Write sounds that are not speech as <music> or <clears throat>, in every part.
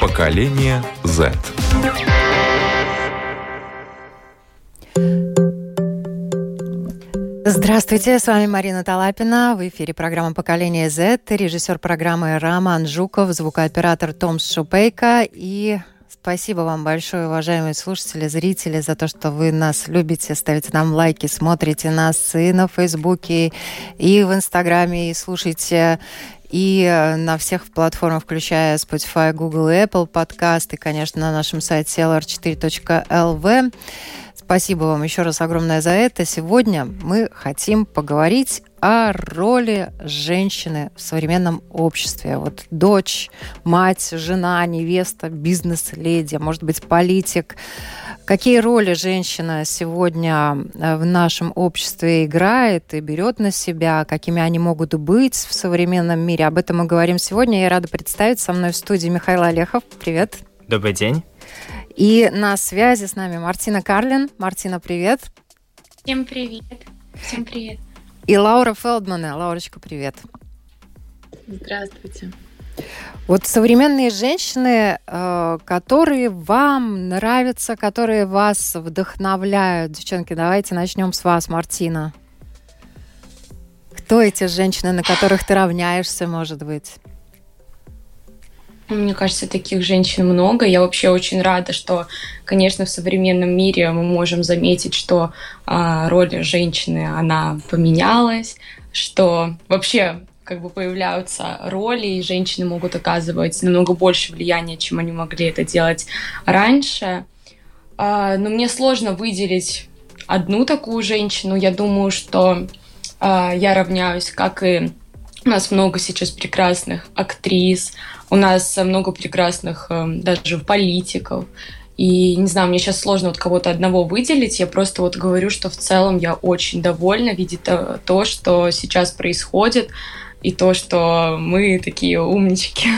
Поколение Z. Здравствуйте, с вами Марина Талапина. В эфире программа «Поколение Z», режиссер программы Роман Жуков, звукооператор Том Шупейко и Спасибо вам большое, уважаемые слушатели, зрители, за то, что вы нас любите, ставите нам лайки, смотрите нас и на Фейсбуке, и в Инстаграме, и слушайте и э, на всех платформах, включая Spotify, Google и Apple подкасты, конечно, на нашем сайте lr4.lv. Спасибо вам еще раз огромное за это. Сегодня мы хотим поговорить о роли женщины в современном обществе. Вот дочь, мать, жена, невеста, бизнес-леди, может быть, политик. Какие роли женщина сегодня э, в нашем обществе играет и берет на себя, какими они могут быть в современном мире. Об этом мы говорим сегодня. Я рада представить со мной в студии Михаил Олехов. Привет. Добрый день. И на связи с нами Мартина Карлин. Мартина, привет. Всем привет. Всем привет. И Лаура Фелдмана. Лаурочка, привет. Здравствуйте. Вот современные женщины, э, которые вам нравятся, которые вас вдохновляют. Девчонки, давайте начнем с вас, Мартина. Кто эти женщины, на которых ты равняешься, может быть? Мне кажется, таких женщин много. Я вообще очень рада, что, конечно, в современном мире мы можем заметить, что э, роль женщины, она поменялась, что вообще как бы появляются роли, и женщины могут оказывать намного больше влияния, чем они могли это делать раньше. Э, но мне сложно выделить одну такую женщину. Я думаю, что э, я равняюсь, как и у нас много сейчас прекрасных актрис, у нас много прекрасных эм, даже политиков. И, не знаю, мне сейчас сложно вот кого-то одного выделить. Я просто вот говорю, что в целом я очень довольна видеть то, то что сейчас происходит, и то, что мы такие умнички.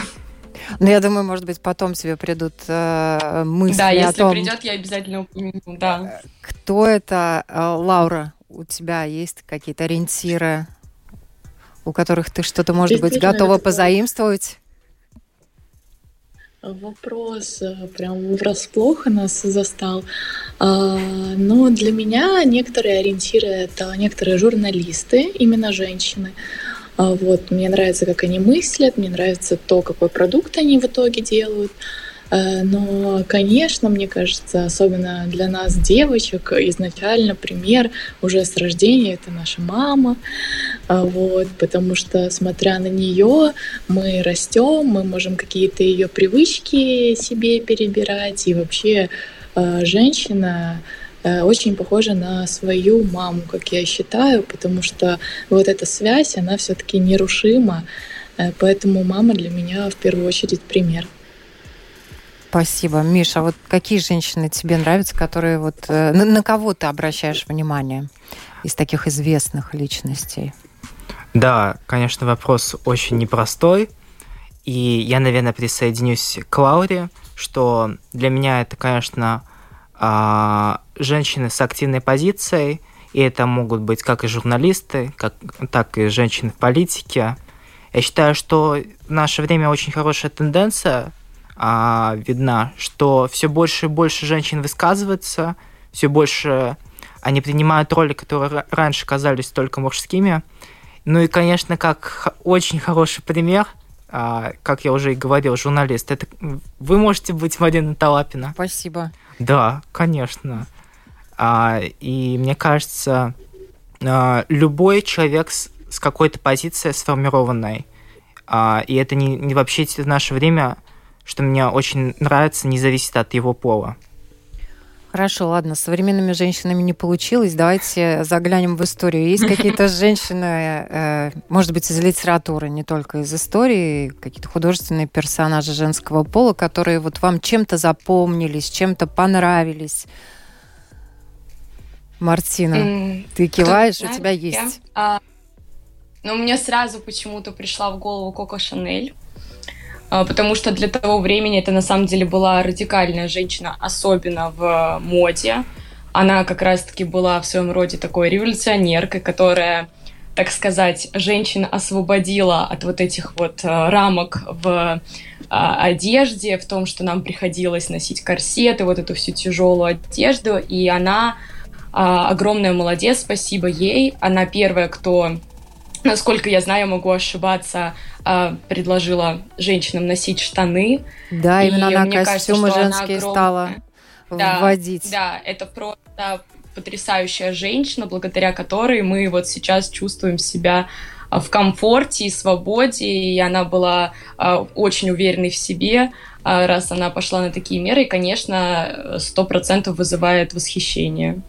Ну, я думаю, может быть, потом тебе придут э, мысли Да, если о том, придет, я обязательно упомяну, да. Кто это? Э, Лаура, у тебя есть какие-то ориентиры, у которых ты что-то, может быть, готова позаимствовать? Вопрос э, прям врасплох нас застал. А, но для меня некоторые ориентиры — это некоторые журналисты, именно женщины. А, вот, мне нравится, как они мыслят, мне нравится то, какой продукт они в итоге делают. Э, но, конечно, мне кажется, особенно для нас, девочек, изначально пример уже с рождения — это наша мама. А, вот, потому что, смотря на нее, мы растем, мы можем какие-то ее привычки себе перебирать, и вообще э, женщина э, очень похожа на свою маму, как я считаю, потому что вот эта связь, она все-таки нерушима, поэтому мама для меня в первую очередь пример. Спасибо. Миша, вот какие женщины тебе нравятся, которые вот... Э, на, на кого ты обращаешь внимание из таких известных личностей? Да, конечно, вопрос очень непростой. И я, наверное, присоединюсь к Лауре, что для меня это, конечно, а, женщины с активной позицией, и это могут быть как и журналисты, как, так и женщины в политике. Я считаю, что в наше время очень хорошая тенденция а, видна, что все больше и больше женщин высказывается, все больше они принимают роли, которые раньше казались только мужскими. Ну и, конечно, как очень хороший пример, а, как я уже и говорил, журналист, это вы можете быть Марина Талапина. Спасибо. Да, конечно. А, и мне кажется, а, любой человек с, с какой-то позицией сформированной, а, и это не, не вообще в наше время что мне очень нравится, не зависит от его пола. Хорошо, ладно, с современными женщинами не получилось. Давайте заглянем в историю. Есть какие-то <laughs> женщины, э, может быть, из литературы, не только из истории, какие-то художественные персонажи женского пола, которые вот вам чем-то запомнились, чем-то понравились. Мартина, mm, ты киваешь, у тебя есть. А, ну, мне сразу почему-то пришла в голову Коко Шанель. А, потому что для того времени это на самом деле была радикальная женщина, особенно в моде. Она как раз-таки была в своем роде такой революционеркой, которая так сказать, женщин освободила от вот этих вот рамок в одежде, в том, что нам приходилось носить корсеты, вот эту всю тяжелую одежду, и она огромная молодец, спасибо ей. Она первая, кто насколько я знаю, могу ошибаться, предложила женщинам носить штаны. Да, именно и она костюмы кажется, женские она стала да, вводить. Да, это просто потрясающая женщина, благодаря которой мы вот сейчас чувствуем себя а, в комфорте и свободе, и она была а, очень уверенной в себе, а, раз она пошла на такие меры, и, конечно, сто процентов вызывает восхищение.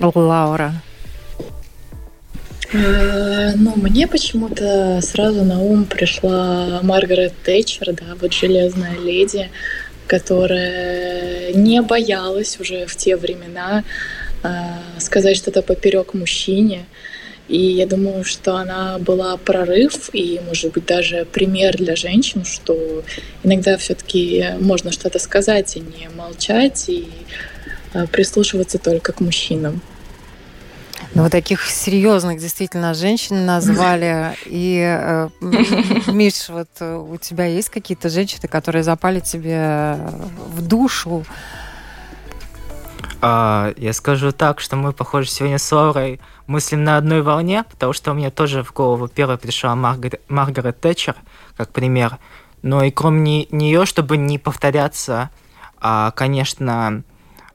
Лаура. Э, ну, мне почему-то сразу на ум пришла Маргарет Тэтчер, да, вот «Железная леди», которая не боялась уже в те времена э, сказать что-то поперек мужчине. И я думаю, что она была прорыв и, может быть, даже пример для женщин, что иногда все-таки можно что-то сказать, и не молчать, и э, прислушиваться только к мужчинам. Ну, вот таких серьезных действительно женщин назвали. И, э, Миш, вот э, у тебя есть какие-то женщины, которые запали тебе в душу? А, я скажу так, что мы, похоже, сегодня с Лорой мыслим на одной волне, потому что у меня тоже в голову первой пришла Маргар... Маргарет Тэтчер, как пример. Но и кроме нее, чтобы не повторяться, а, конечно,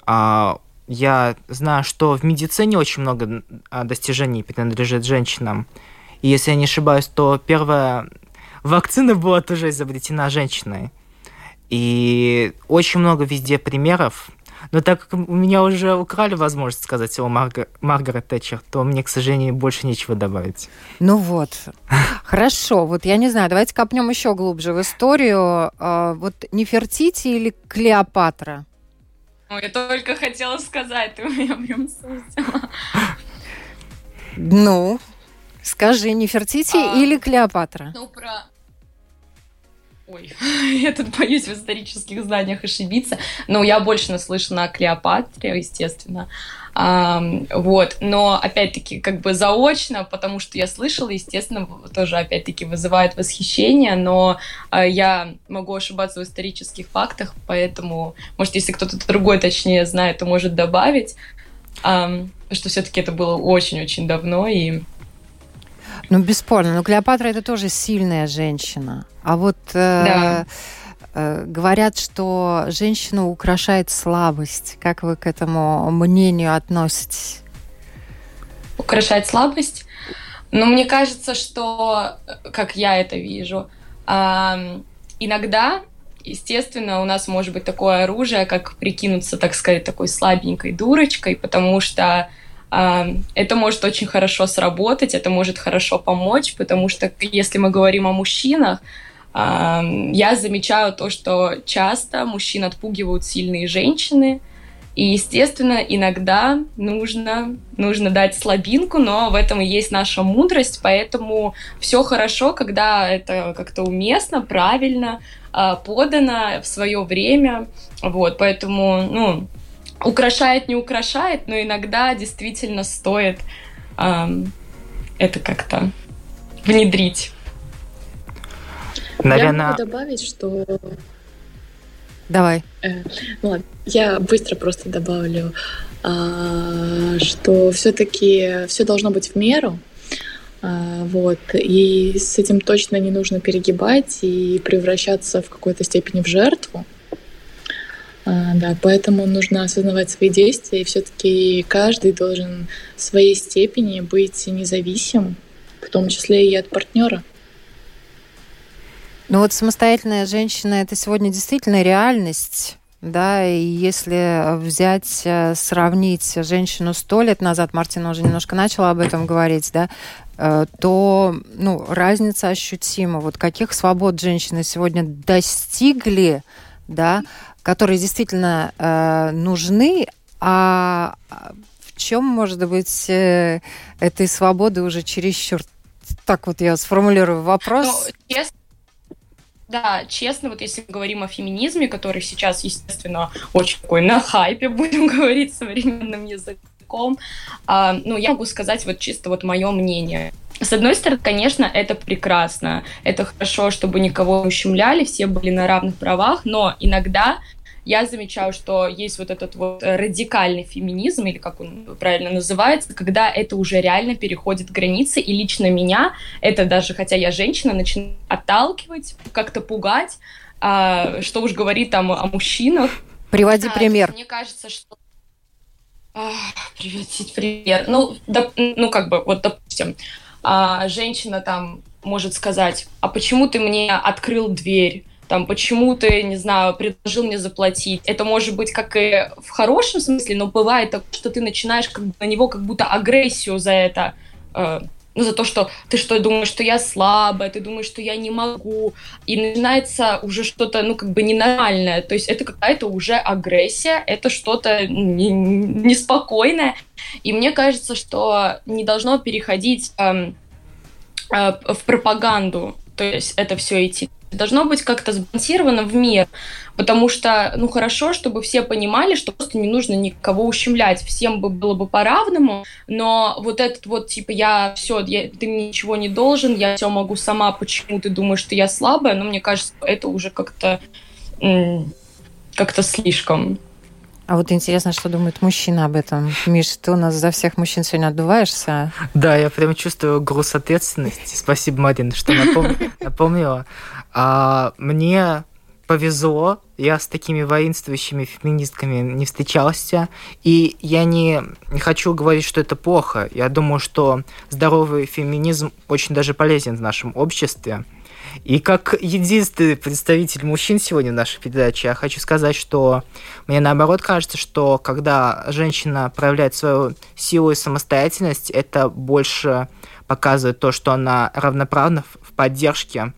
а, я знаю, что в медицине очень много а, достижений принадлежит женщинам. И если я не ошибаюсь, то первая вакцина была тоже изобретена женщиной. И очень много везде примеров. Но так как у меня уже украли возможность сказать о Марга... Маргарет Тэтчер, то мне, к сожалению, больше нечего добавить. Ну вот. <laughs> Хорошо. Вот я не знаю, давайте копнем еще глубже в историю. А, вот Нефертити или Клеопатра? Я только хотела сказать, ты у меня прям сусила. Ну, скажи, Нефертити а, или Клеопатра? Ну, про... Ой, <laughs> я тут боюсь в исторических знаниях ошибиться. Но я больше наслышана о Клеопатре, естественно. Вот, но опять-таки как бы заочно, потому что я слышала, естественно, тоже опять-таки вызывает восхищение, но а, я могу ошибаться в исторических фактах, поэтому, может, если кто-то другой точнее знает, то может добавить, что все-таки это было очень-очень давно и ну, бесспорно. Но Клеопатра это тоже сильная женщина. А вот э, да. Э, говорят, что женщину украшает слабость. Как вы к этому мнению относитесь? Украшает слабость? Ну, мне кажется, что, как я это вижу, иногда, естественно, у нас может быть такое оружие, как прикинуться, так сказать, такой слабенькой дурочкой, потому что это может очень хорошо сработать, это может хорошо помочь, потому что если мы говорим о мужчинах, я замечаю то, что часто мужчин отпугивают сильные женщины, и, естественно, иногда нужно, нужно дать слабинку, но в этом и есть наша мудрость, поэтому все хорошо, когда это как-то уместно, правильно а, подано в свое время. Вот, поэтому, ну, украшает, не украшает, но иногда действительно стоит эм, это как-то внедрить. Наверное... Я могу добавить, что... Давай. Э, ну ладно, я быстро просто добавлю, э, что все-таки все должно быть в меру. Э, вот. И с этим точно не нужно перегибать и превращаться в какой-то степени в жертву. Э, да, поэтому нужно осознавать свои действия, и все-таки каждый должен в своей степени быть независим, в том числе и от партнера. Ну вот самостоятельная женщина – это сегодня действительно реальность. Да, и если взять, э, сравнить женщину сто лет назад, Мартина уже немножко начала об этом говорить, да, э, то ну, разница ощутима. Вот каких свобод женщины сегодня достигли, да, которые действительно э, нужны, а в чем, может быть, э, этой свободы уже чересчур так вот я сформулирую вопрос. Ну, честно, да, честно, вот если мы говорим о феминизме, который сейчас, естественно, очень такой на хайпе, будем <laughs> говорить современным языком, языком. А, ну, я могу сказать вот чисто вот мое мнение. С одной стороны, конечно, это прекрасно, это хорошо, чтобы никого не ущемляли, все были на равных правах, но иногда я замечаю, что есть вот этот вот радикальный феминизм, или как он правильно называется, когда это уже реально переходит границы, и лично меня это даже, хотя я женщина, начинает отталкивать, как-то пугать, а, что уж говорить там о мужчинах. Приводи а, пример. Мне кажется, что а, приводить пример. Ну, да, ну, как бы, вот, допустим, а, женщина там может сказать, а почему ты мне открыл дверь? там, почему ты, не знаю, предложил мне заплатить. Это может быть как и в хорошем смысле, но бывает так, что ты начинаешь как на него как будто агрессию за это, э, ну, за то, что ты что, думаешь, что я слабая, ты думаешь, что я не могу, и начинается уже что-то, ну, как бы ненормальное, то есть это какая-то уже агрессия, это что-то неспокойное, и мне кажется, что не должно переходить э, э, в пропаганду, то есть это все идти должно быть как-то сбалансировано в мир, потому что, ну, хорошо, чтобы все понимали, что просто не нужно никого ущемлять, всем бы было бы по-равному, но вот этот вот, типа, я все, я, ты мне ничего не должен, я все могу сама, почему ты думаешь, что я слабая, но мне кажется, это уже как-то как-то слишком. А вот интересно, что думает мужчина об этом. Миш, ты у нас за всех мужчин сегодня отдуваешься. Да, я прям чувствую груз ответственности. Спасибо, Марина, что напомнила. А, мне повезло, я с такими воинствующими феминистками не встречался, и я не, хочу говорить, что это плохо. Я думаю, что здоровый феминизм очень даже полезен в нашем обществе. И как единственный представитель мужчин сегодня в нашей передаче, я хочу сказать, что мне наоборот кажется, что когда женщина проявляет свою силу и самостоятельность, это больше показывает то, что она равноправна в поддержке.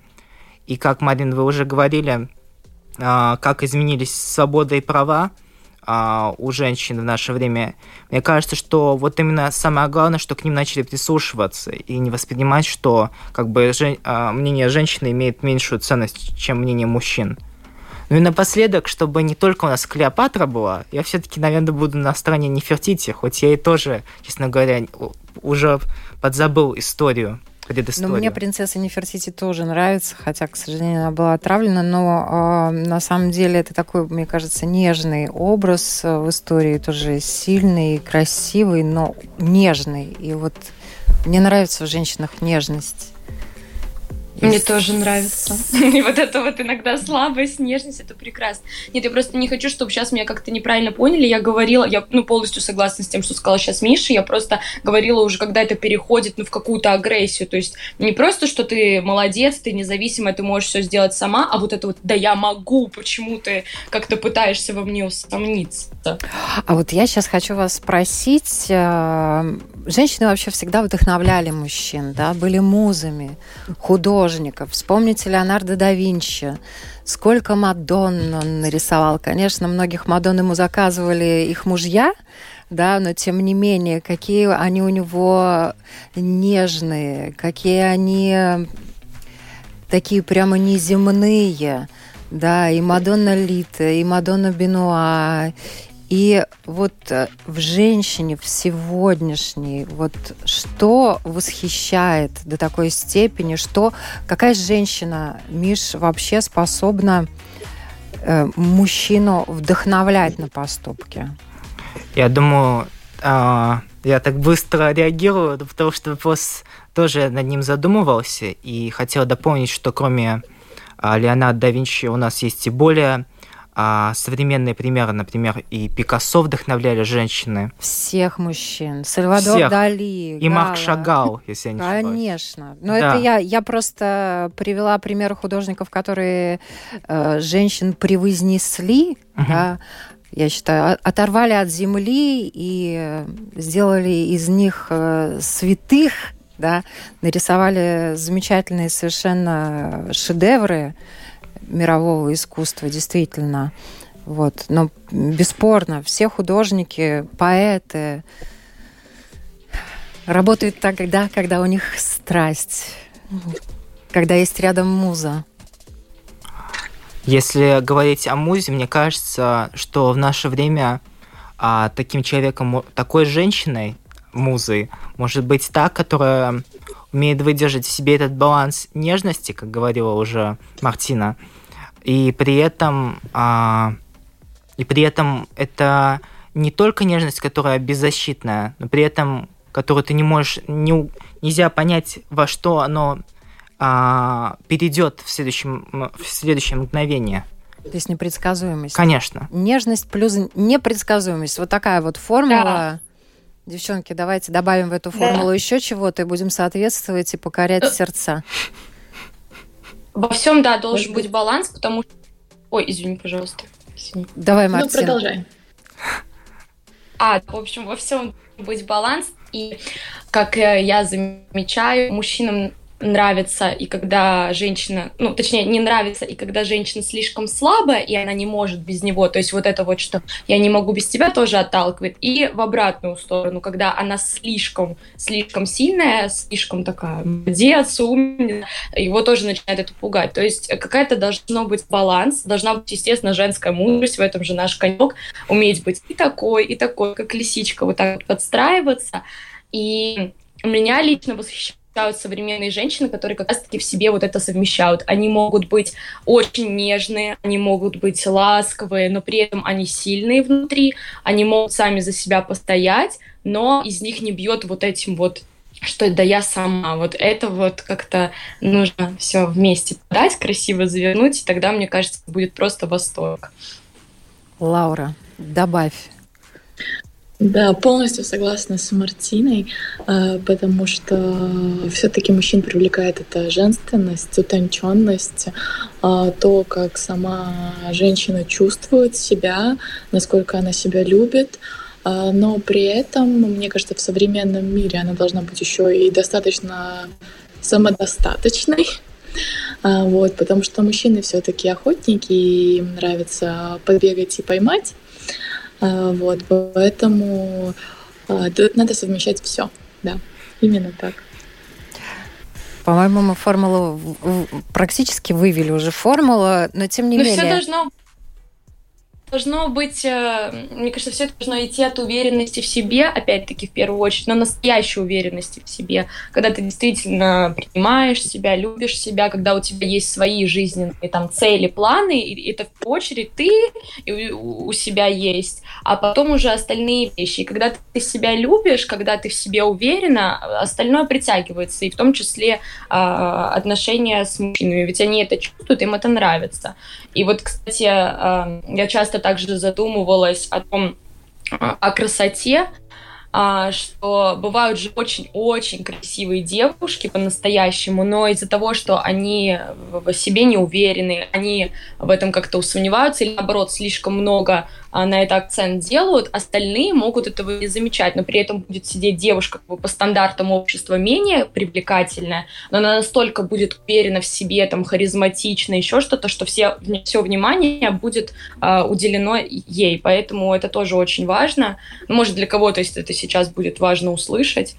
И как, Марин, вы уже говорили, а, как изменились свобода и права, а, у женщин в наше время. Мне кажется, что вот именно самое главное, что к ним начали прислушиваться и не воспринимать, что как бы а, мнение женщины имеет меньшую ценность, чем мнение мужчин. Ну и напоследок, чтобы не только у нас Клеопатра была, я все-таки, наверное, буду на стороне Нефертити, хоть я и тоже, честно говоря, уже подзабыл историю предысторию. Ну, мне принцесса Нефертити тоже нравится, хотя, к сожалению, она была отравлена, но э, на самом деле это такой, мне кажется, нежный образ в истории, тоже сильный, красивый, но нежный. И вот мне нравится в женщинах нежность. Мне тоже нравится. <laughs> И вот это вот иногда слабость, нежность, это прекрасно. Нет, я просто не хочу, чтобы сейчас меня как-то неправильно поняли. Я говорила, я ну, полностью согласна с тем, что сказала сейчас Миша. Я просто говорила уже, когда это переходит ну, в какую-то агрессию. То есть не просто, что ты молодец, ты независимая, ты можешь все сделать сама, а вот это вот «да я могу», почему ты как-то пытаешься во мне усомниться. А вот я сейчас хочу вас спросить, э, женщины вообще всегда вдохновляли мужчин, да, были музами, художников. Вспомните Леонардо да Винчи. Сколько Мадонн он нарисовал. Конечно, многих Мадонн ему заказывали их мужья, да, но тем не менее, какие они у него нежные, какие они такие прямо неземные, да, и Мадонна Лита, и Мадонна Бенуа, и вот э, в женщине, в сегодняшней, вот что восхищает до такой степени, что какая женщина, Миш, вообще способна э, мужчину вдохновлять на поступки? Я думаю, э, я так быстро реагирую, потому что вопрос тоже над ним задумывался и хотел дополнить, что кроме э, Леонардо да Винчи у нас есть и более а современные примеры, например, и Пикассо вдохновляли женщины. Всех мужчин. Сальвадор Всех. Дали. И Гала. Марк Шагал, если я не ошибаюсь. Конечно. Но да. это я, я просто привела примеры художников, которые э, женщин превознесли, угу. да, я считаю, оторвали от земли и сделали из них э, святых, да, нарисовали замечательные совершенно шедевры мирового искусства, действительно. Вот. Но бесспорно, все художники, поэты работают тогда, когда у них страсть, когда есть рядом муза. Если говорить о музе, мне кажется, что в наше время а таким человеком, такой женщиной, музой, может быть та, которая умеет выдержать в себе этот баланс нежности, как говорила уже Мартина, и при этом, а, и при этом это не только нежность, которая беззащитная, но при этом, которую ты не можешь, не, нельзя понять, во что оно а, перейдет в следующем, в следующее мгновение. То есть непредсказуемость. Конечно. Нежность плюс непредсказуемость. Вот такая вот формула. Да. Девчонки, давайте добавим в эту формулу да. еще чего-то и будем соответствовать и покорять э. сердца. Во всем, да, должен быть баланс, потому что... Ой, извини, пожалуйста. Извини. Давай, Мартин. Ну, продолжай. А, в общем, во всем быть баланс. И, как э, я замечаю, мужчинам нравится, и когда женщина, ну, точнее, не нравится, и когда женщина слишком слабая, и она не может без него, то есть вот это вот, что я не могу без тебя, тоже отталкивает, и в обратную сторону, когда она слишком, слишком сильная, слишком такая молодец, умница, его тоже начинает это пугать, то есть какая-то должно быть баланс, должна быть, естественно, женская мудрость, в этом же наш конек, уметь быть и такой, и такой, как лисичка, вот так вот подстраиваться, и меня лично восхищает современные женщины, которые как раз-таки в себе вот это совмещают. Они могут быть очень нежные, они могут быть ласковые, но при этом они сильные внутри, они могут сами за себя постоять, но из них не бьет вот этим вот что да я сама. Вот это вот как-то нужно все вместе подать, красиво завернуть, и тогда, мне кажется, будет просто восторг. Лаура, добавь да, полностью согласна с Мартиной, э, потому что все-таки мужчин привлекает эта женственность, утонченность, э, то, как сама женщина чувствует себя, насколько она себя любит. Э, но при этом, мне кажется, в современном мире она должна быть еще и достаточно самодостаточной, вот, потому что мужчины все-таки охотники, им нравится побегать и поймать. А, вот, поэтому а, надо совмещать все, да, именно так. По-моему, мы формулу практически вывели уже формулу, но тем не но менее. Все должно должно быть, э, мне кажется, все это должно идти от уверенности в себе, опять-таки, в первую очередь, но настоящей уверенности в себе, когда ты действительно принимаешь себя, любишь себя, когда у тебя есть свои жизненные там цели, планы, и это в первую очередь ты у себя есть, а потом уже остальные вещи. И когда ты себя любишь, когда ты в себе уверена, остальное притягивается, и в том числе а, отношения с мужчинами, ведь они это чувствуют, им это нравится. И вот, кстати, а, я часто также задумывалась о том, о красоте, а, что бывают же очень-очень красивые девушки по-настоящему, но из-за того, что они в себе не уверены, они в этом как-то усомневаются или, наоборот, слишком много а, на это акцент делают, остальные могут этого не замечать, но при этом будет сидеть девушка как бы, по стандартам общества менее привлекательная, но она настолько будет уверена в себе, там, харизматична, еще что-то, что все, все внимание будет а, уделено ей, поэтому это тоже очень важно. Ну, может, для кого-то, это сейчас будет важно услышать,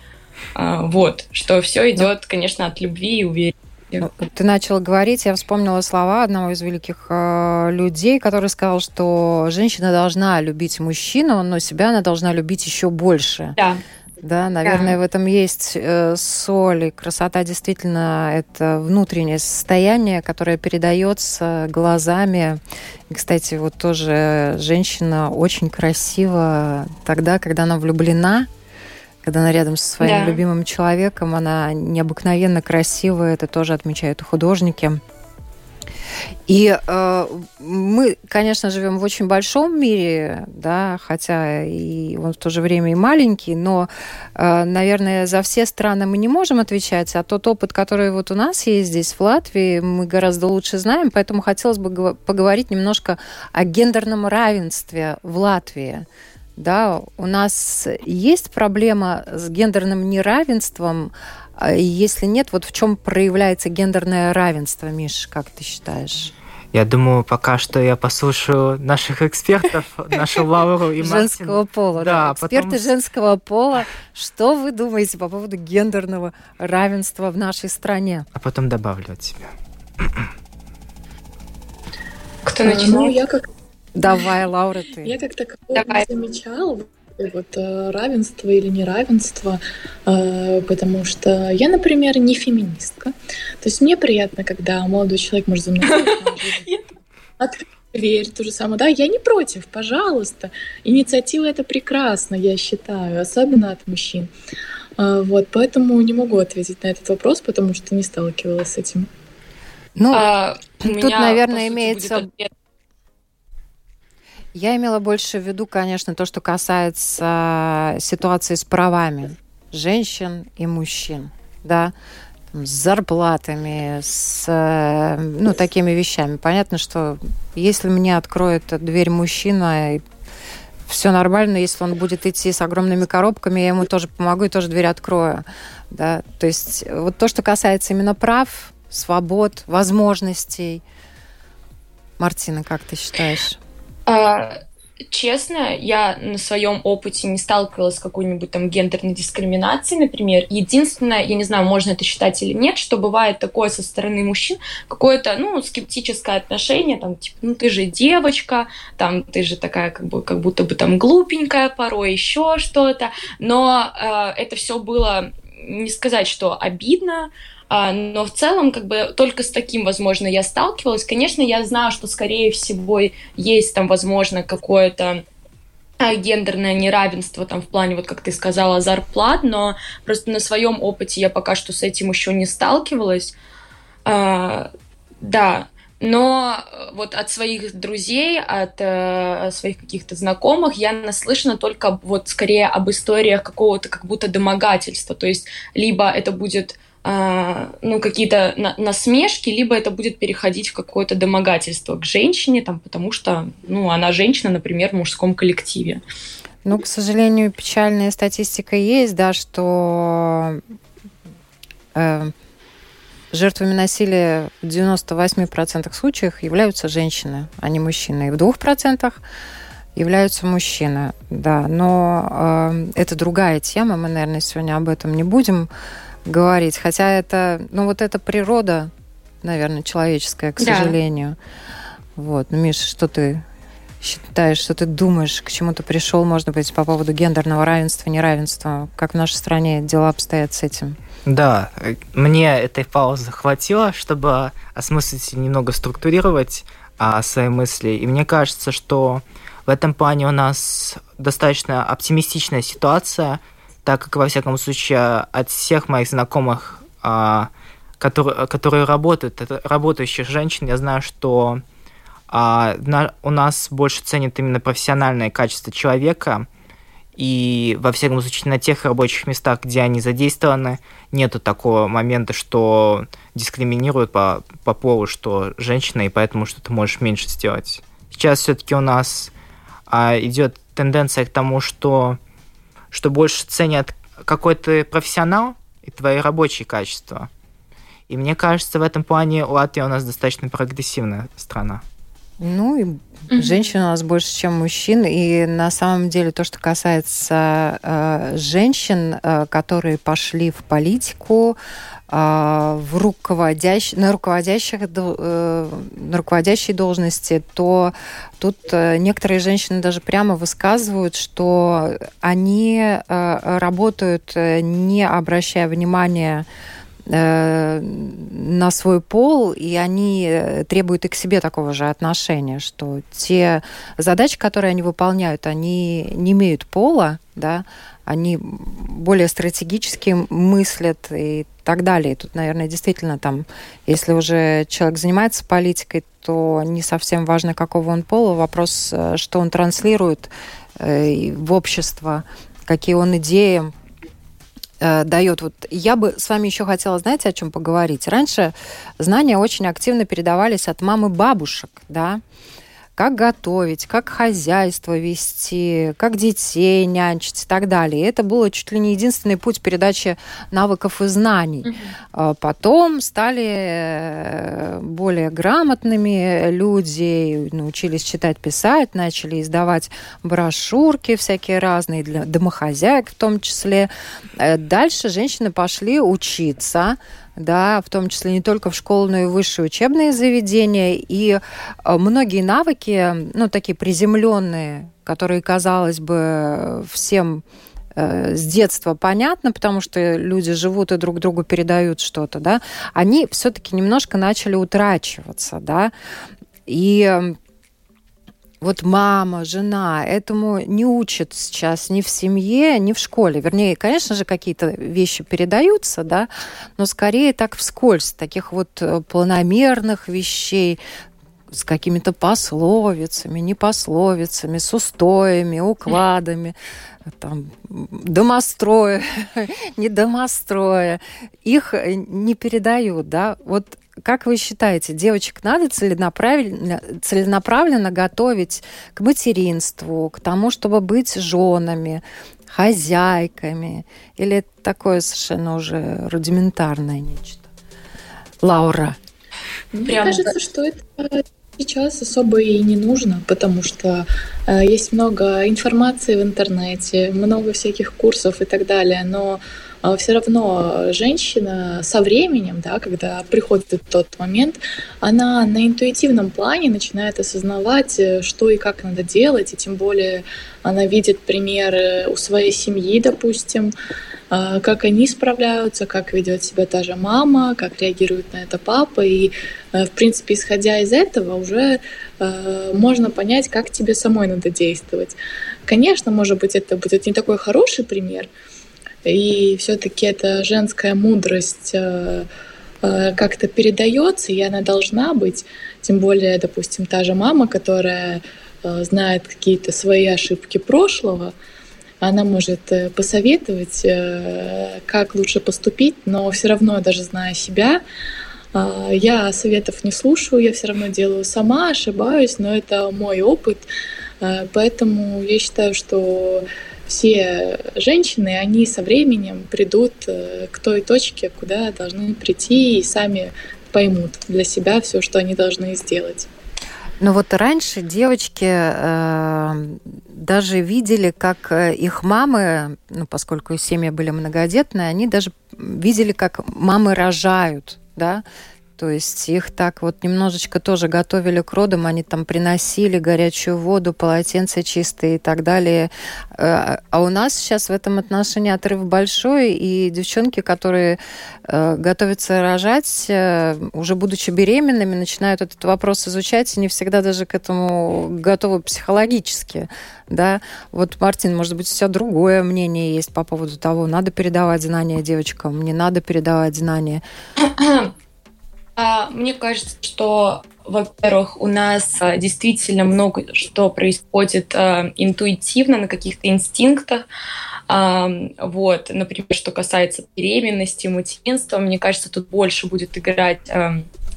а, вот, что все идет, конечно, от любви и уверенности. Ну, ты начала говорить, я вспомнила слова одного из великих э, людей, который сказал, что женщина должна любить мужчину, но себя она должна любить еще больше. Да. Да, наверное, да. в этом есть э, соль. И красота действительно это внутреннее состояние, которое передается глазами. И, кстати, вот тоже женщина очень красива тогда, когда она влюблена, когда она рядом со своим да. любимым человеком, она необыкновенно красивая, это тоже отмечают художники. И э, мы, конечно, живем в очень большом мире, да, хотя и он в то же время и маленький, но, э, наверное, за все страны мы не можем отвечать, а тот опыт, который вот у нас есть здесь, в Латвии, мы гораздо лучше знаем, поэтому хотелось бы поговорить немножко о гендерном равенстве в Латвии да, у нас есть проблема с гендерным неравенством. А если нет, вот в чем проявляется гендерное равенство, Миш, как ты считаешь? Я думаю, пока что я послушаю наших экспертов, нашу Лауру и Мартина. Женского пола, да. да. Эксперты потом... женского пола. Что вы думаете по поводу гендерного равенства в нашей стране? А потом добавлю от себя. Кто начинает? Ну, я как Давай, Лаура, ты. Я как такового не замечала вот э, равенство или неравенство, э, потому что я, например, не феминистка. То есть мне приятно, когда молодой человек может за мной <laughs> открыть дверь, то же самое. Да, я не против, пожалуйста. Инициатива это прекрасно, я считаю, особенно от мужчин. Э, вот, поэтому не могу ответить на этот вопрос, потому что не сталкивалась с этим. Ну, а, тут, меня, наверное, имеется... Я имела больше в виду, конечно, то, что касается ситуации с правами женщин и мужчин, да, с зарплатами, с ну, такими вещами. Понятно, что если мне откроет дверь мужчина, все нормально, если он будет идти с огромными коробками, я ему тоже помогу и тоже дверь открою. Да? То есть вот то, что касается именно прав, свобод, возможностей. Мартина, как ты считаешь? А, честно, я на своем опыте не сталкивалась с какой-нибудь там гендерной дискриминацией, например. Единственное, я не знаю, можно это считать или нет, что бывает такое со стороны мужчин, какое-то, ну, скептическое отношение, там, типа, ну, ты же девочка, там, ты же такая, как бы, как будто бы там глупенькая порой, еще что-то. Но э, это все было не сказать, что обидно, но в целом, как бы, только с таким, возможно, я сталкивалась. Конечно, я знаю, что, скорее всего, есть там, возможно, какое-то а, гендерное неравенство там в плане, вот как ты сказала, зарплат, но просто на своем опыте я пока что с этим еще не сталкивалась. А, да, но вот от своих друзей, от э, своих каких-то знакомых я наслышана только вот скорее об историях какого-то как будто домогательства. То есть либо это будет а, ну, какие-то на насмешки, либо это будет переходить в какое-то домогательство к женщине, там, потому что, ну, она женщина, например, в мужском коллективе. Ну, к сожалению, печальная статистика есть, да, что э, жертвами насилия в 98% случаев являются женщины, а не мужчины. И в 2% являются мужчины, да. Но э, это другая тема, мы, наверное, сегодня об этом не будем говорить. Хотя это, ну вот это природа, наверное, человеческая, к да. сожалению. Вот. Ну, Миша, что ты считаешь, что ты думаешь, к чему ты пришел, может быть, по поводу гендерного равенства, неравенства? Как в нашей стране дела обстоят с этим? Да, мне этой паузы хватило, чтобы осмыслить и немного структурировать а, свои мысли. И мне кажется, что в этом плане у нас достаточно оптимистичная ситуация, так как, во всяком случае, от всех моих знакомых, а, которые, которые работают, работающих женщин, я знаю, что а, у нас больше ценят именно профессиональное качество человека, и, во всяком случае, на тех рабочих местах, где они задействованы, нету такого момента, что дискриминируют по, по полу, что женщина, и поэтому что ты можешь меньше сделать. Сейчас все-таки у нас а, идет тенденция к тому, что что больше ценят какой то профессионал и твои рабочие качества. И мне кажется, в этом плане Латвия у нас достаточно прогрессивная страна. Ну, и mm-hmm. женщин у нас больше, чем мужчин. И на самом деле то, что касается э, женщин, э, которые пошли в политику, в руководящ... на, руководящих, э, на руководящей должности, то тут э, некоторые женщины даже прямо высказывают, что они э, работают, не обращая внимания на свой пол, и они требуют и к себе такого же отношения, что те задачи, которые они выполняют, они не имеют пола, да, они более стратегически мыслят и так далее. Тут, наверное, действительно там, если уже человек занимается политикой, то не совсем важно, какого он пола. Вопрос, э, что он транслирует э, в общество, какие он идеи э, дает. Вот я бы с вами еще хотела, знаете, о чем поговорить? Раньше знания очень активно передавались от мамы бабушек, да, как готовить, как хозяйство вести, как детей нянчить и так далее. И это было чуть ли не единственный путь передачи навыков и знаний. Mm-hmm. Потом стали э, более грамотными люди, научились читать, писать, начали издавать брошюрки всякие разные для домохозяек в том числе. Э, дальше женщины пошли учиться да, в том числе не только в школу, но и в высшие учебные заведения. И э, многие навыки, ну, такие приземленные, которые, казалось бы, всем э, с детства понятно, потому что люди живут и друг другу передают что-то, да, они все-таки немножко начали утрачиваться, да. И вот мама, жена этому не учат сейчас ни в семье, ни в школе. Вернее, конечно же, какие-то вещи передаются, да, но скорее так вскользь, таких вот э, планомерных вещей, с какими-то пословицами, непословицами, с устоями, укладами, там, домостроя, <laughs> не домостроя. Их э, не передают, да. Вот как вы считаете, девочек надо целенаправленно, целенаправленно готовить к материнству, к тому, чтобы быть женами, хозяйками? Или это такое совершенно уже рудиментарное нечто? Лаура. Мне Прям... кажется, что это сейчас особо и не нужно, потому что э, есть много информации в интернете, много всяких курсов и так далее, но все равно женщина со временем, да, когда приходит тот момент, она на интуитивном плане начинает осознавать, э, что и как надо делать, и тем более она видит примеры у своей семьи, допустим, а, как они справляются, как ведет себя та же мама, как реагирует на это папа. И, э, в принципе, исходя из этого, уже э, можно понять, как тебе самой надо действовать. Конечно, может быть, это будет не такой хороший пример, и все-таки эта женская мудрость э, э, как-то передается, и она должна быть. Тем более, допустим, та же мама, которая э, знает какие-то свои ошибки прошлого, она может посоветовать, как лучше поступить, но все равно, даже зная себя, я советов не слушаю, я все равно делаю сама, ошибаюсь, но это мой опыт. Поэтому я считаю, что все женщины, они со временем придут э, к той точке, куда должны прийти и сами поймут для себя все, что они должны сделать. Но вот раньше девочки э, даже видели, как э, их мамы, ну, поскольку семьи были многодетные, они даже видели, как мамы рожают, да, то есть их так вот немножечко тоже готовили к родам, они там приносили горячую воду, полотенца чистые и так далее. Э, а у нас сейчас в этом отношении отрыв большой, и девчонки, которые э, готовятся рожать, э, уже будучи беременными, начинают этот вопрос изучать, и не всегда даже к этому готовы психологически. Да? Вот, Мартин, может быть, у тебя другое мнение есть по поводу того, надо передавать знания девочкам, не надо передавать знания. <clears throat> <clears throat> А, мне кажется, что, во-первых, у нас а, действительно много что происходит а, интуитивно, на каких-то инстинктах. Вот, например, что касается беременности, материнства, мне кажется, тут больше будет играть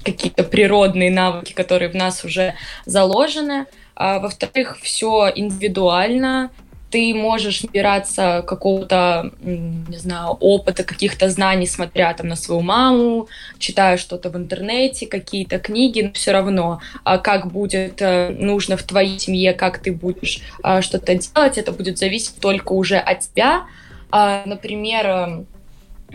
какие-то природные навыки, которые в нас уже заложены. Во-вторых, все индивидуально, ты можешь набираться какого-то, не знаю, опыта, каких-то знаний, смотря там на свою маму, читая что-то в интернете, какие-то книги, но все равно, а как будет э, нужно в твоей семье, как ты будешь а, что-то делать, это будет зависеть только уже от тебя. А, например, эм,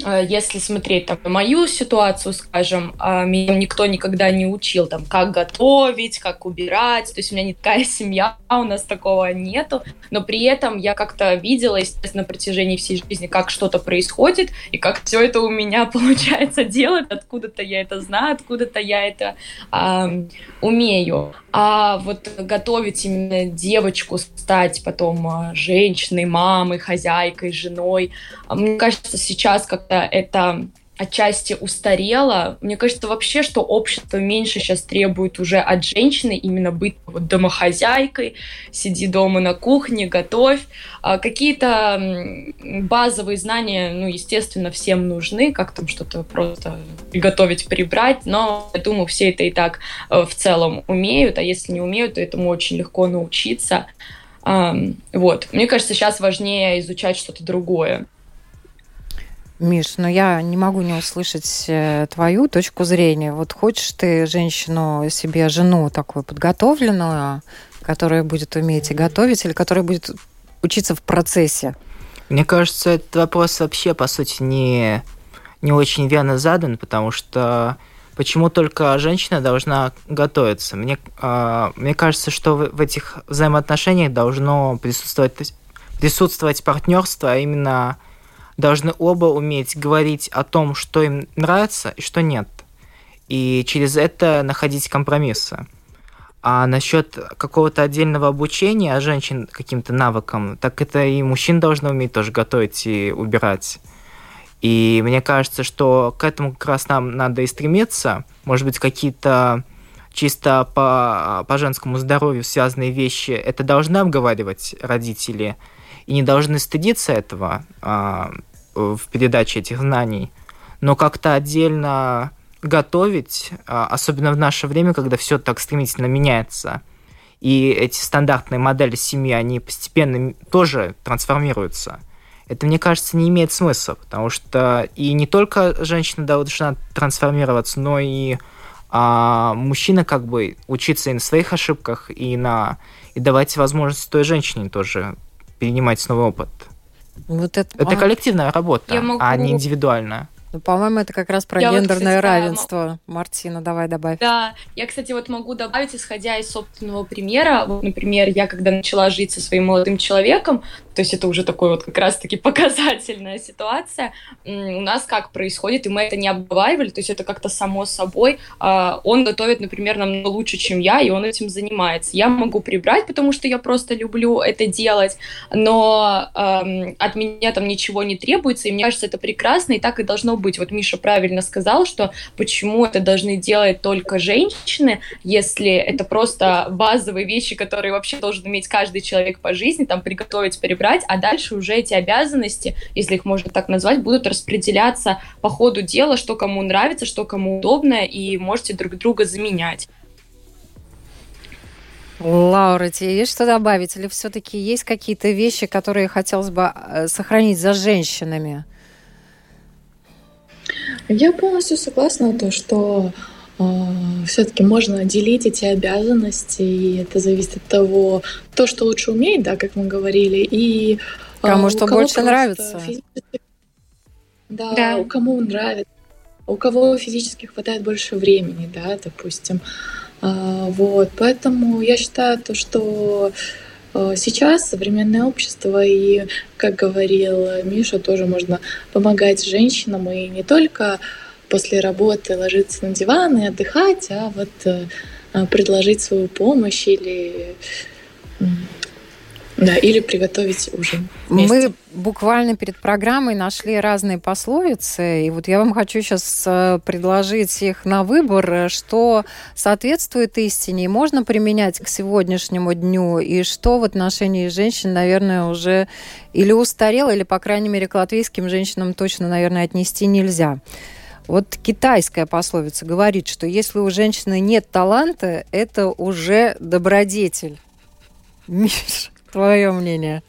Э, если смотреть там, на мою ситуацию, скажем, меня никто никогда не учил, там, как готовить, как убирать, то есть у меня не такая <laughs> семья, у нас такого нету, но при этом я как-то видела, естественно, на протяжении всей жизни, как что-то происходит, и как все это у меня <laughs> получается делать, откуда-то я это знаю, откуда-то я это э, умею. А вот готовить именно девочку, стать потом а, женщиной, мамой, хозяйкой, женой, мне кажется, сейчас как-то это отчасти устарело. Мне кажется вообще, что общество меньше сейчас требует уже от женщины именно быть вот домохозяйкой, сиди дома на кухне, готовь. А какие-то базовые знания, ну, естественно, всем нужны, как там что-то просто приготовить, прибрать, но я думаю, все это и так э, в целом умеют, а если не умеют, то этому очень легко научиться. Вот. Мне кажется, сейчас важнее изучать что-то другое. Миш, но я не могу не услышать э, твою точку зрения. Вот хочешь ты женщину себе, жену такую подготовленную, которая будет уметь и готовить, или которая будет учиться в процессе? Мне кажется, этот вопрос вообще, по сути, не, не очень верно задан, потому что почему только женщина должна готовиться? Мне, э, мне кажется, что в, в этих взаимоотношениях должно присутствовать, присутствовать партнерство, а именно должны оба уметь говорить о том, что им нравится и что нет. И через это находить компромиссы. А насчет какого-то отдельного обучения женщин каким-то навыкам, так это и мужчин должны уметь тоже готовить и убирать. И мне кажется, что к этому как раз нам надо и стремиться. Может быть, какие-то чисто по, по женскому здоровью связанные вещи, это должны обговаривать родители и не должны стыдиться этого а, в передаче этих знаний. Но как-то отдельно готовить, а, особенно в наше время, когда все так стремительно меняется, и эти стандартные модели семьи, они постепенно тоже трансформируются. Это, мне кажется, не имеет смысла, потому что и не только женщина должна трансформироваться, но и а, мужчина как бы учиться и на своих ошибках, и на и давать возможность той женщине тоже перенимать новый опыт. Вот это, это коллективная работа, могу... а не индивидуальная. Ну, по-моему, это как раз про я гендерное вот, кстати, равенство. Да, Мартина, давай добавь. Да, я, кстати, вот могу добавить, исходя из собственного примера. Вот, например, я когда начала жить со своим молодым человеком, то есть это уже такой вот как раз-таки <laughs> показательная ситуация. У нас как происходит, и мы это не обговаривали, то есть это как-то само собой. А, он готовит, например, намного лучше, чем я, и он этим занимается. Я могу прибрать, потому что я просто люблю это делать, но от меня там ничего не требуется, и мне кажется, это прекрасно, и так и должно быть. Вот Миша правильно сказал, что почему это должны делать только женщины, если это просто базовые вещи, которые вообще должен иметь каждый человек по жизни, там приготовить, прибрать, брать, а дальше уже эти обязанности, если их можно так назвать, будут распределяться по ходу дела, что кому нравится, что кому удобно, и можете друг друга заменять. Лаура, тебе есть что добавить? Или все-таки есть какие-то вещи, которые хотелось бы э, сохранить за женщинами? Я полностью согласна то, что э, все-таки можно делить эти обязанности, и это зависит от того, кто что лучше умеет, да, как мы говорили, и э, кому что больше нравится. Физически... Да, да, у кому нравится, у кого физически хватает больше времени, да, допустим. А, вот, поэтому я считаю то, что сейчас современное общество и, как говорил Миша, тоже можно помогать женщинам и не только после работы ложиться на диван и отдыхать, а вот э, предложить свою помощь или да, или приготовить ужин. Вместе. Мы буквально перед программой нашли разные пословицы, и вот я вам хочу сейчас э, предложить их на выбор, что соответствует истине, и можно применять к сегодняшнему дню, и что в отношении женщин, наверное, уже или устарело, или, по крайней мере, к латвийским женщинам точно, наверное, отнести нельзя. Вот китайская пословица говорит, что если у женщины нет таланта, это уже добродетель. <laughs> Миш, твое мнение?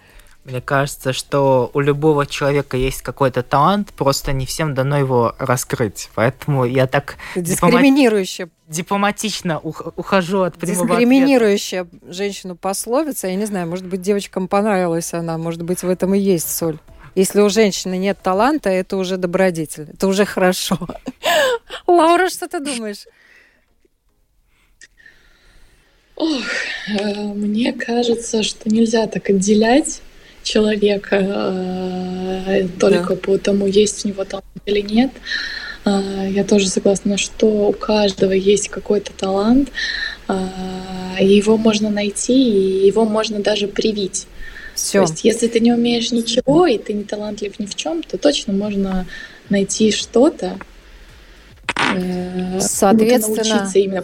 Мне кажется, что у любого человека есть какой-то талант, просто не всем дано его раскрыть. Поэтому я так дискриминирующе дипломатично ухожу от прямого Дискриминирующая женщину пословица. Я не знаю, может быть, девочкам понравилась она, может быть, в этом и есть соль. Если у женщины нет таланта, это уже добродетель, это уже хорошо. <laughs> Лаура, что ты думаешь? Ох, э, мне кажется, что нельзя так отделять человека э, только да. по тому, есть у него талант или нет. Э, я тоже согласна, что у каждого есть какой-то талант, и его можно найти, и его можно даже привить. Все. То есть, если ты не умеешь ничего, и ты не талантлив ни в чем, то точно можно найти что-то, э, Соответственно, именно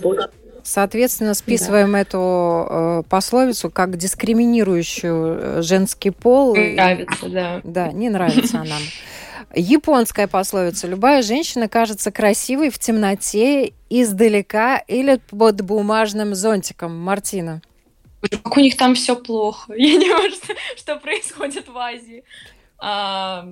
Соответственно, списываем да. эту э, пословицу как дискриминирующую э, женский пол. Не нравится, да. Да, не нравится она. Японская пословица. Любая женщина кажется красивой в темноте, издалека или под бумажным зонтиком. Мартина как у них там все плохо. <laughs> Я не знаю, что, что происходит в Азии. А,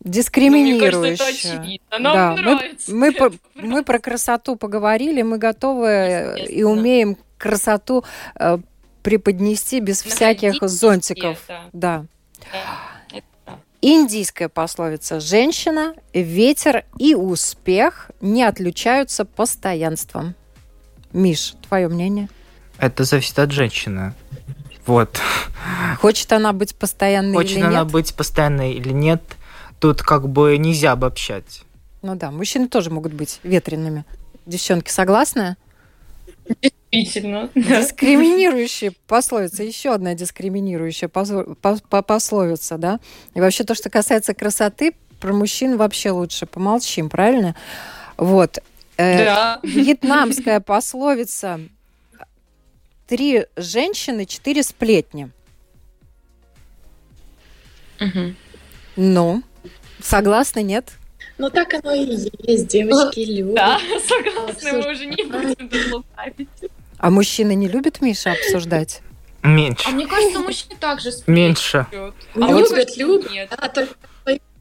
Дискриминирующе. Ну, да. Мы, мы, по, <laughs> мы про красоту поговорили, мы готовы и умеем красоту э, преподнести без Находить всяких зонтиков. Везде, да. Индийская пословица «Женщина, ветер и успех не отличаются постоянством». Миш, твое мнение? Это зависит от женщины. Вот. Хочет она быть постоянной Хочет или нет? она быть постоянной или нет, тут как бы нельзя обобщать. Ну да, мужчины тоже могут быть ветреными. Девчонки, согласны? Действительно. <laughs> Дискриминирующая пословица. Еще одна дискриминирующая позо- по- по- пословица, да? И вообще то, что касается красоты, про мужчин вообще лучше помолчим, правильно? Вот. Э, Да. Вьетнамская <laughs> пословица «Три женщины, четыре сплетни». Мгм. Ну, согласны, нет? Ну так оно и есть, девочки любят. Да, <laughs> согласна, мы уже не будем тут лукавить. А мужчины не любят Миша обсуждать? Меньше. А мне кажется, мужчины также Меньше. Ну, А вот любят, любят. нет. Да, только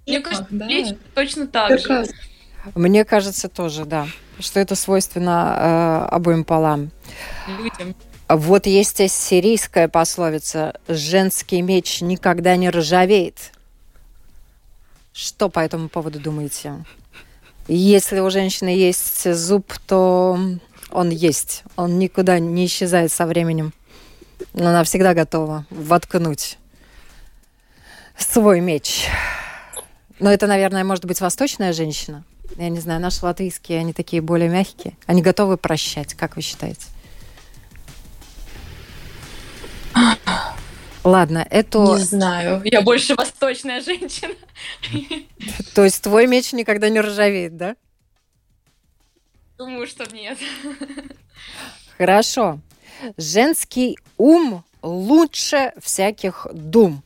Мне кажется, да. точно так же. Только Мне кажется, тоже, да. Что это свойственно э, обоим полам. Людям. Вот есть ассирийская пословица «Женский меч никогда не ржавеет». Что по этому поводу думаете? Если у женщины есть зуб, то он есть. Он никуда не исчезает со временем. Она всегда готова воткнуть свой меч. Но это, наверное, может быть восточная женщина. Я не знаю, наши латвийские, они такие более мягкие. Они готовы прощать, как вы считаете? Ладно, это... Не знаю. Я больше восточная женщина. То есть твой меч никогда не ржавеет, да? Думаю, что нет. Хорошо. Женский ум лучше всяких дум.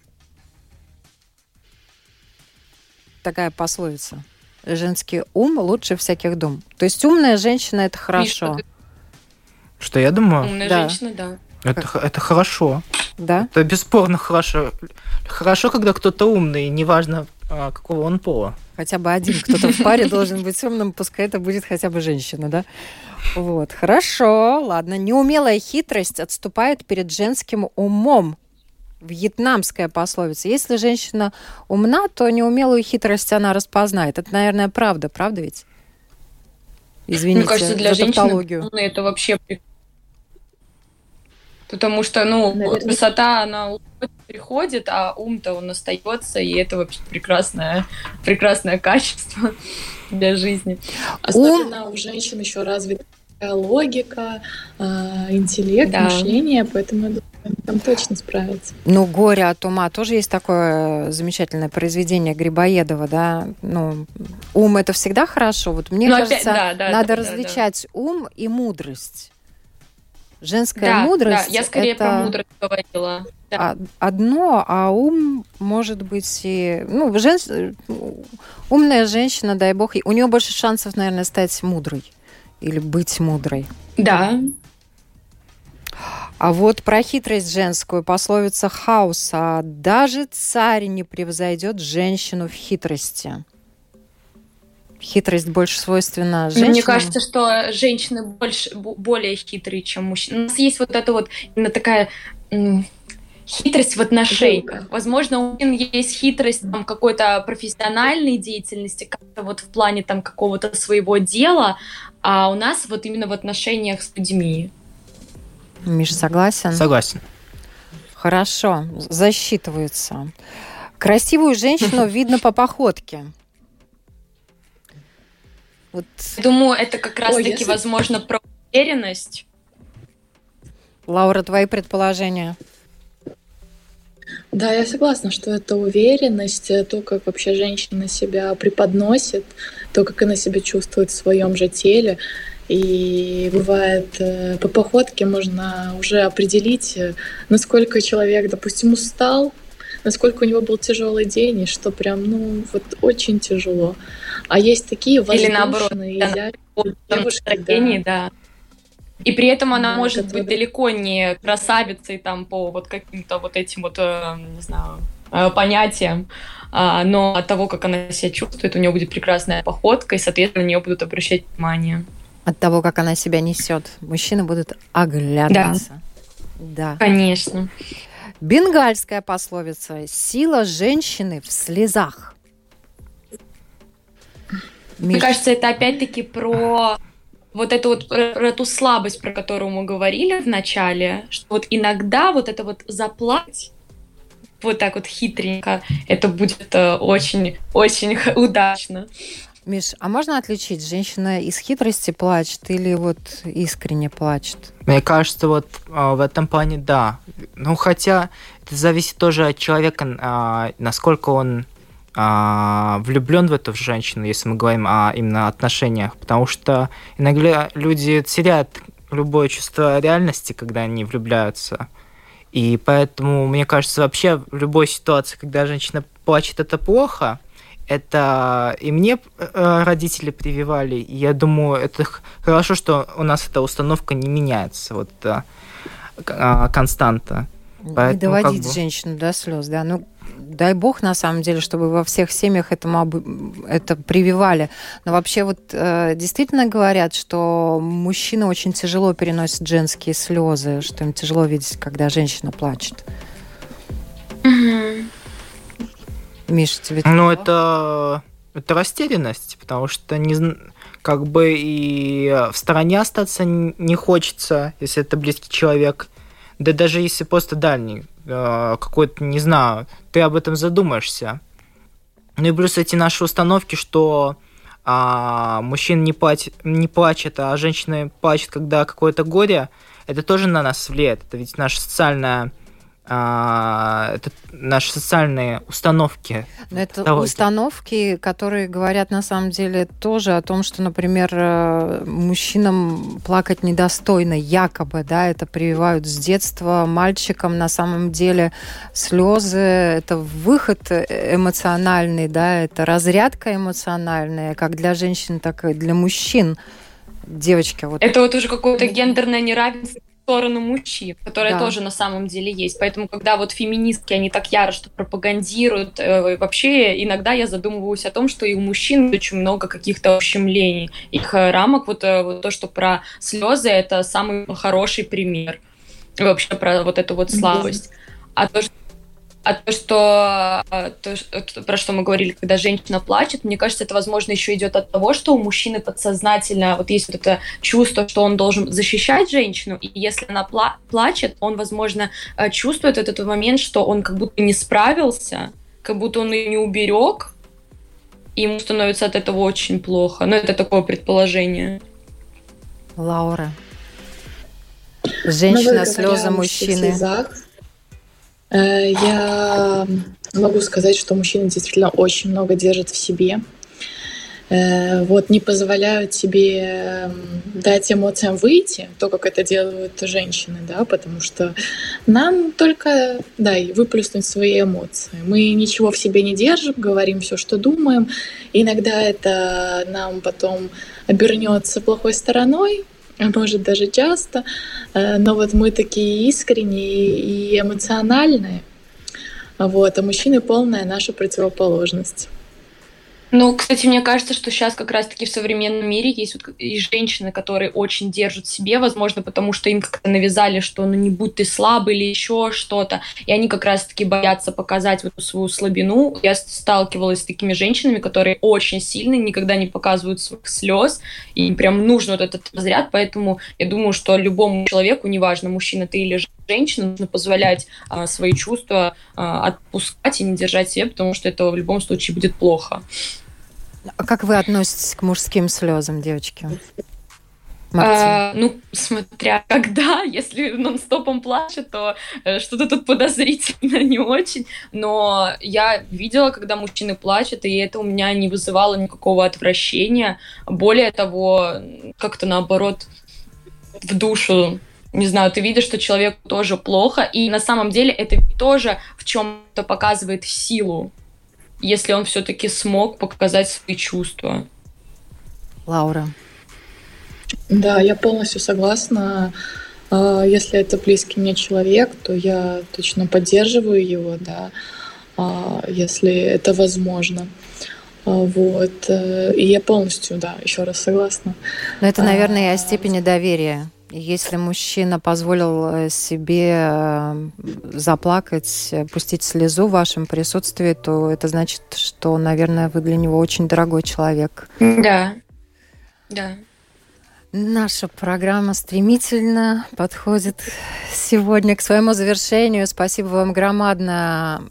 Такая пословица. Женский ум лучше всяких дум. То есть умная женщина это хорошо, Миш, Что я думаю? Умная Да. женщина, да. Это, это хорошо. да? Это бесспорно хорошо. Хорошо, когда кто-то умный, неважно, а, какого он пола. Хотя бы один кто-то в паре должен быть умным, пускай это будет хотя бы женщина, да? Вот, хорошо, ладно. Неумелая хитрость отступает перед женским умом. Вьетнамская пословица. Если женщина умна, то неумелую хитрость она распознает. Это, наверное, правда, правда ведь? Извините Мне кажется, для за женщины это вообще... Потому что, ну, Наверное. красота, она приходит, а ум-то он остается, и это вообще прекрасное, прекрасное качество <laughs> для жизни. особенно у женщин еще развита логика, а, интеллект, Да. мышление, поэтому я там точно справятся. Ну, «Горе от ума» тоже есть такое замечательное произведение Грибоедова, да? Ну, ум – это всегда хорошо. Вот мне Ну, опять, кажется, да, да, надо да, да, различать ум и мудрость. Женская Да, мудрость да, я скорее это про мудрость говорила. Да. а- одно, а ум может быть и... Ну, жен- умная женщина, дай бог, у нее больше шансов, наверное, стать мудрой или быть мудрой. Да, А вот про хитрость женскую пословица Хауса «Даже царь не превзойдет женщину в хитрости». Хитрость больше свойственна женщинам. Мне кажется, что женщины больше, бо- более хитрые, чем мужчины. У нас есть вот эта вот именно такая хитрость в отношениях. Возможно, у мужчин есть хитрость там, какой-то профессиональной деятельности, как-то вот в плане там какого-то своего дела, а у нас вот именно в отношениях с людьми. Миша, согласен? Согласен. Хорошо, засчитывается. Красивую женщину <laughs> видно по походке. Вот, Думаю, это как раз-таки, если- возможно, про уверенность. Лаура, твои предположения? Да, я согласна, что это уверенность, э, то, как вообще женщина себя преподносит, то, как она себя чувствует в своем же теле. И бывает, э, по походке можно уже определить, э, насколько человек, допустим, устал, насколько у него был тяжелый день, и что прям, ну, вот очень тяжело. А есть такие Или наоборот, воздушные, да, изящные Вот там девушки, настроении, да. И при этом она Да, может быть далеко не красавицей там по вот каким-то вот этим вот, э, не знаю, э, понятиям, А, но от того, как она себя чувствует, у нее будет прекрасная походка, и, соответственно, на нее будут обращать внимание. От того, как она себя несет, мужчины будут оглядываться. Да. Конечно. Бенгальская пословица «Сила женщины в слезах». Мне кажется, это опять-таки про вот эту вот про, про ту слабость, про которую мы говорили в начале, что вот иногда вот это вот заплатить вот так вот хитренько, это будет очень-очень э, <laughs> удачно. Миш, а можно отличить, женщина из хитрости плачет или вот искренне плачет? Мне кажется, вот а, в этом плане да. Ну, хотя это зависит тоже от человека, а, насколько он а, влюблен в эту женщину, если мы говорим о именно отношениях, потому что иногда люди теряют любое чувство реальности, когда они влюбляются. И поэтому, мне кажется, вообще в любой ситуации, когда женщина плачет, это плохо. Это и мне э, родители прививали, и я думаю, это хорошо, что у нас эта установка не меняется, вот э, константа. Поэтому, не доводить как бы... женщину до слез, да. Ну, дай бог, на самом деле, чтобы во всех семьях этому это прививали. Но вообще вот э, действительно говорят, что мужчины очень тяжело переносят женские слезы, что им тяжело видеть, когда женщина плачет. Угу. Миша, тебе... Ну, это, это растерянность, потому что не как бы и в стороне остаться не хочется, если это близкий человек. Да даже если просто дальний, э, какой-то, не знаю, ты об этом задумаешься. Ну и плюс эти наши установки, что а, мужчина не, платит, не плачет, а женщины плачут, когда какое-то горе, это тоже на нас влияет. Это ведь наша социальная а, это наши социальные установки. Но это Давайте. установки, которые говорят на самом деле тоже о том, что, например, э, мужчинам плакать недостойно, якобы, да, это прививают с детства мальчикам. На самом деле слезы – это выход эмоциональный, да, это разрядка эмоциональная, как для женщин, так и для мужчин девочки. Вот. Это вот уже какое-то гендерное неравенство сторону мужчин, которая да. тоже на самом деле есть. Поэтому, когда вот феминистки, они так яро что пропагандируют, э, вообще иногда я задумываюсь о том, что и у мужчин очень много каких-то ущемлений, их э, рамок. Вот, э, вот то, что про слезы, это самый хороший пример вообще про вот эту вот слабость. А то, что а то, что, а, то, про что мы говорили, когда женщина плачет, мне кажется, это, возможно, еще идет от того, что у мужчины подсознательно вот есть вот это чувство, что он должен защищать женщину, и если она пла плачет, он, возможно, э, чувствует этот момент, что он как будто не справился, как будто он ее не уберег, и ему становится от этого очень плохо. Но это такое предположение. Лаура. Женщина, слезы мужчины. Слезах, Э, я могу сказать, что мужчины действительно очень много держат в себе. Э, вот не позволяют себе эм, дать эмоциям выйти, то, как это делают женщины, да, потому что нам только, да, выплеснуть свои эмоции. Мы ничего в себе не держим, говорим все, что думаем. Иногда это нам потом обернется плохой стороной, может даже часто, э, но вот мы такие искренние и эмоциональные, вот, а мужчины полная наша противоположность. Ну, кстати, мне кажется, что сейчас как раз-таки в современном мире есть вот и женщины, которые очень держат себе, возможно, потому что им как-то навязали, что ну не будь ты слабый или еще что-то, и они как раз-таки боятся показать вот свою слабину. Я сталкивалась с такими женщинами, которые очень сильные, никогда не показывают своих слез, и им прям нужен вот этот разряд, поэтому я думаю, что любому человеку, неважно, мужчина ты или женщина, нужно позволять а, свои чувства а, отпускать и не держать себе, потому что это в любом случае будет плохо. А как вы относитесь к мужским слезам, девочки? А, ну, смотря когда, <laughs> если нон-стопом плачет, то э, что-то тут подозрительно <laughs> не очень. Но я видела, когда мужчины плачут, и это у меня не вызывало никакого отвращения. Более того, как-то наоборот в душу не знаю, ты видишь, что человеку тоже плохо, и на самом деле это тоже в чем-то показывает силу если он все-таки смог показать свои чувства. Лаура. Да, я полностью согласна. А, если это близкий мне человек, то я точно поддерживаю его, да, а, если это возможно. А, вот. Э, и я полностью, да, еще раз согласна. Но это, наверное, и о степени доверия Если мужчина позволил э, себе э, заплакать, пустить слезу в вашем присутствии, то это значит, что, наверное, вы для него очень дорогой человек. Да, да. Наша программа стремительно подходит сегодня к своему завершению. Спасибо вам громадно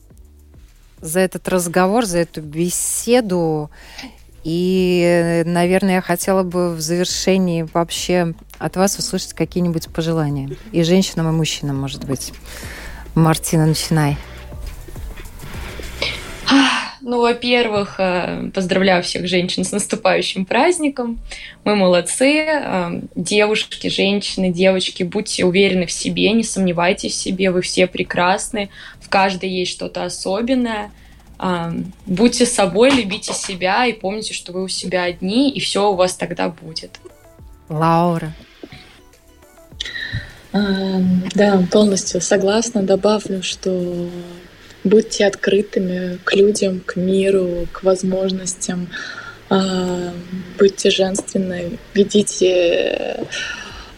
за этот разговор, за эту беседу. И, наверное, я хотела бы в завершении вообще от вас услышать какие-нибудь пожелания. И женщинам, и мужчинам, может быть. Мартина, начинай. Ну, во-первых, э, поздравляю всех женщин с наступающим праздником. Мы молодцы. Э, девушки, женщины, девочки, будьте уверены в себе, не сомневайтесь в себе, вы все прекрасны. В каждой есть что-то особенное. Э, будьте собой, любите себя и помните, что вы у себя одни, и все у вас тогда будет. Лаура. Да, полностью согласна. Добавлю, что Будьте открытыми к людям, к миру, к возможностям. А, будьте женственны, ведите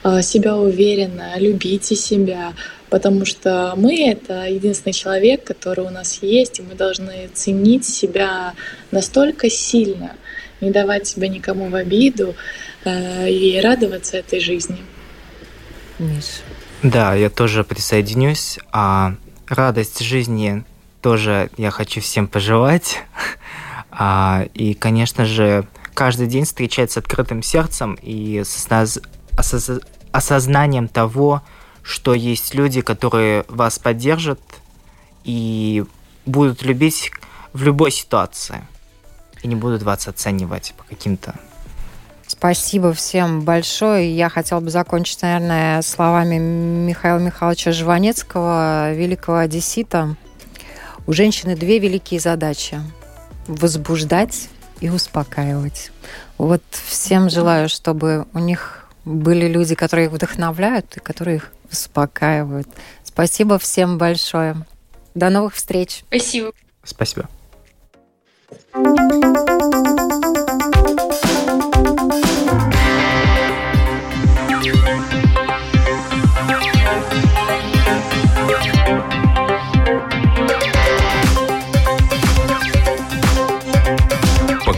а, себя уверенно, любите себя, потому что мы — это единственный человек, который у нас есть, и мы должны ценить себя настолько сильно, не давать себя никому в обиду а, и радоваться этой жизни. Миш. Да, я тоже присоединюсь. А радость жизни тоже я хочу всем пожелать. <laughs> А, и, конечно же, каждый день встречать с открытым сердцем и с осознанием того, что есть люди, которые вас поддержат и будут любить в любой ситуации и не будут вас оценивать по каким-то Спасибо всем большое. Я хотела бы закончить, наверное, словами Михаила Михайловича Жванецкого, великого одессита, у женщины две великие задачи – возбуждать и успокаивать. Вот всем желаю, чтобы у них были люди, которые их вдохновляют и которые их успокаивают. Спасибо всем большое. До новых встреч. Спасибо. Спасибо.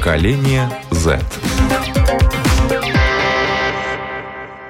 Поколение Z.